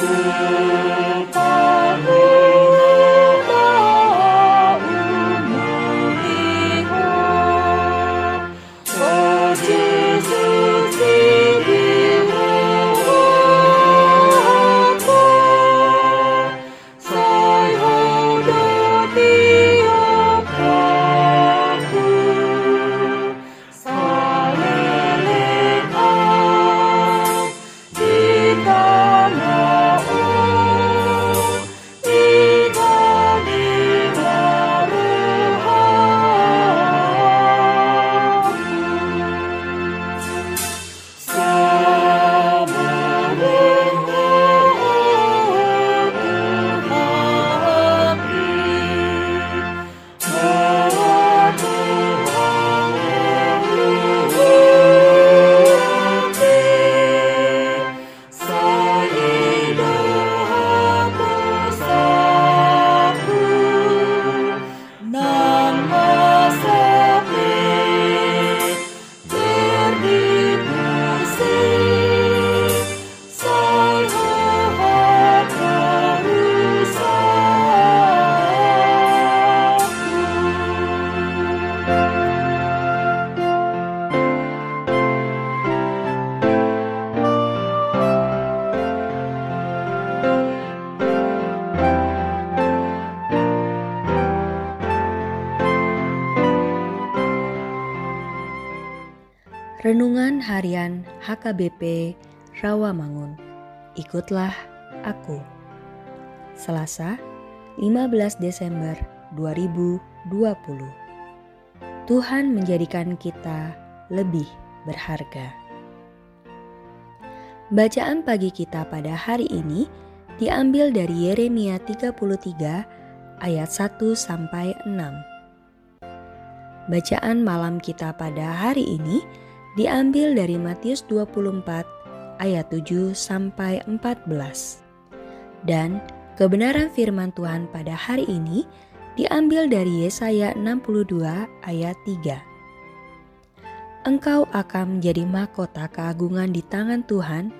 Música Renungan Harian HKBP Rawamangun. Ikutlah aku. Selasa, 15 Desember 2020. Tuhan menjadikan kita lebih berharga. Bacaan pagi kita pada hari ini diambil dari Yeremia 33 ayat 1 sampai 6. Bacaan malam kita pada hari ini diambil dari Matius 24 ayat 7 sampai 14. Dan kebenaran firman Tuhan pada hari ini diambil dari Yesaya 62 ayat 3. Engkau akan menjadi mahkota keagungan di tangan Tuhan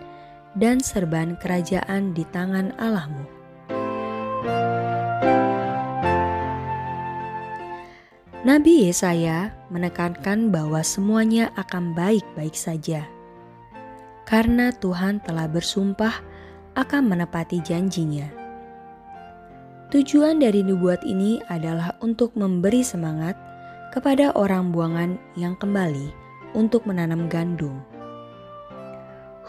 dan serban kerajaan di tangan Allahmu. Nabi Yesaya menekankan bahwa semuanya akan baik-baik saja. Karena Tuhan telah bersumpah akan menepati janjinya. Tujuan dari nubuat ini adalah untuk memberi semangat kepada orang buangan yang kembali untuk menanam gandum.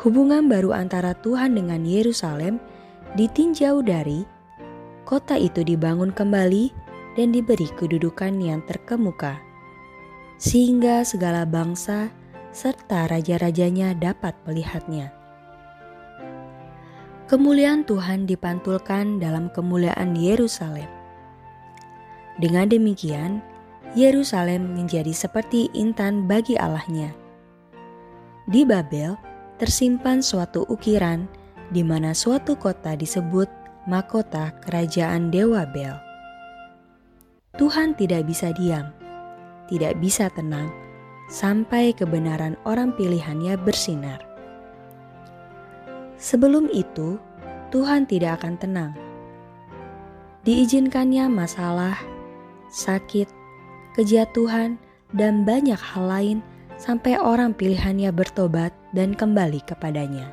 Hubungan baru antara Tuhan dengan Yerusalem ditinjau dari kota itu dibangun kembali dan diberi kedudukan yang terkemuka, sehingga segala bangsa serta raja-rajanya dapat melihatnya. Kemuliaan Tuhan dipantulkan dalam kemuliaan Yerusalem. Dengan demikian, Yerusalem menjadi seperti intan bagi Allahnya. Di Babel tersimpan suatu ukiran di mana suatu kota disebut mahkota kerajaan Dewa Bel. Tuhan tidak bisa diam, tidak bisa tenang sampai kebenaran orang pilihannya bersinar. Sebelum itu, Tuhan tidak akan tenang. Diizinkannya masalah, sakit, kejatuhan, dan banyak hal lain sampai orang pilihannya bertobat dan kembali kepadanya.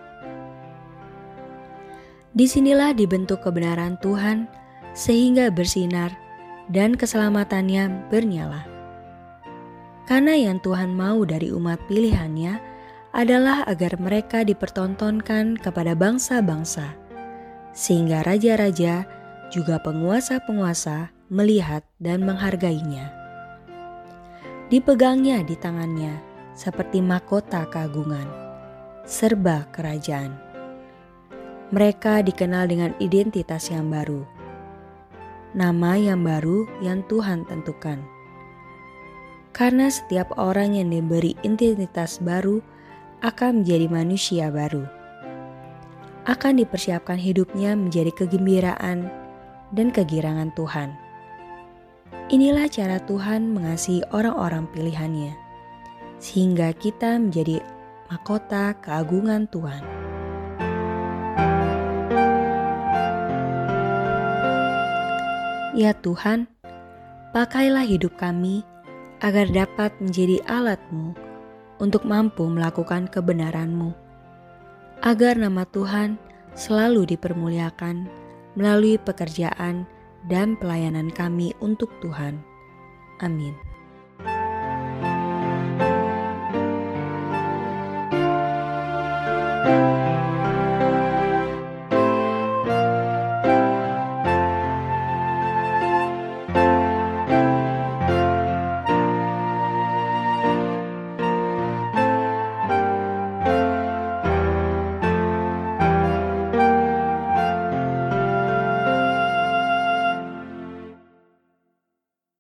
Di sinilah dibentuk kebenaran Tuhan sehingga bersinar dan keselamatannya bernyala. Karena yang Tuhan mau dari umat pilihannya adalah agar mereka dipertontonkan kepada bangsa-bangsa, sehingga raja-raja juga penguasa-penguasa melihat dan menghargainya. Dipegangnya di tangannya seperti mahkota keagungan, serba kerajaan. Mereka dikenal dengan identitas yang baru nama yang baru yang Tuhan tentukan. Karena setiap orang yang diberi identitas baru akan menjadi manusia baru. Akan dipersiapkan hidupnya menjadi kegembiraan dan kegirangan Tuhan. Inilah cara Tuhan mengasihi orang-orang pilihannya, sehingga kita menjadi mahkota keagungan Tuhan. Ya Tuhan, pakailah hidup kami agar dapat menjadi alatmu untuk mampu melakukan kebenaranmu. Agar nama Tuhan selalu dipermuliakan melalui pekerjaan dan pelayanan kami untuk Tuhan. Amin.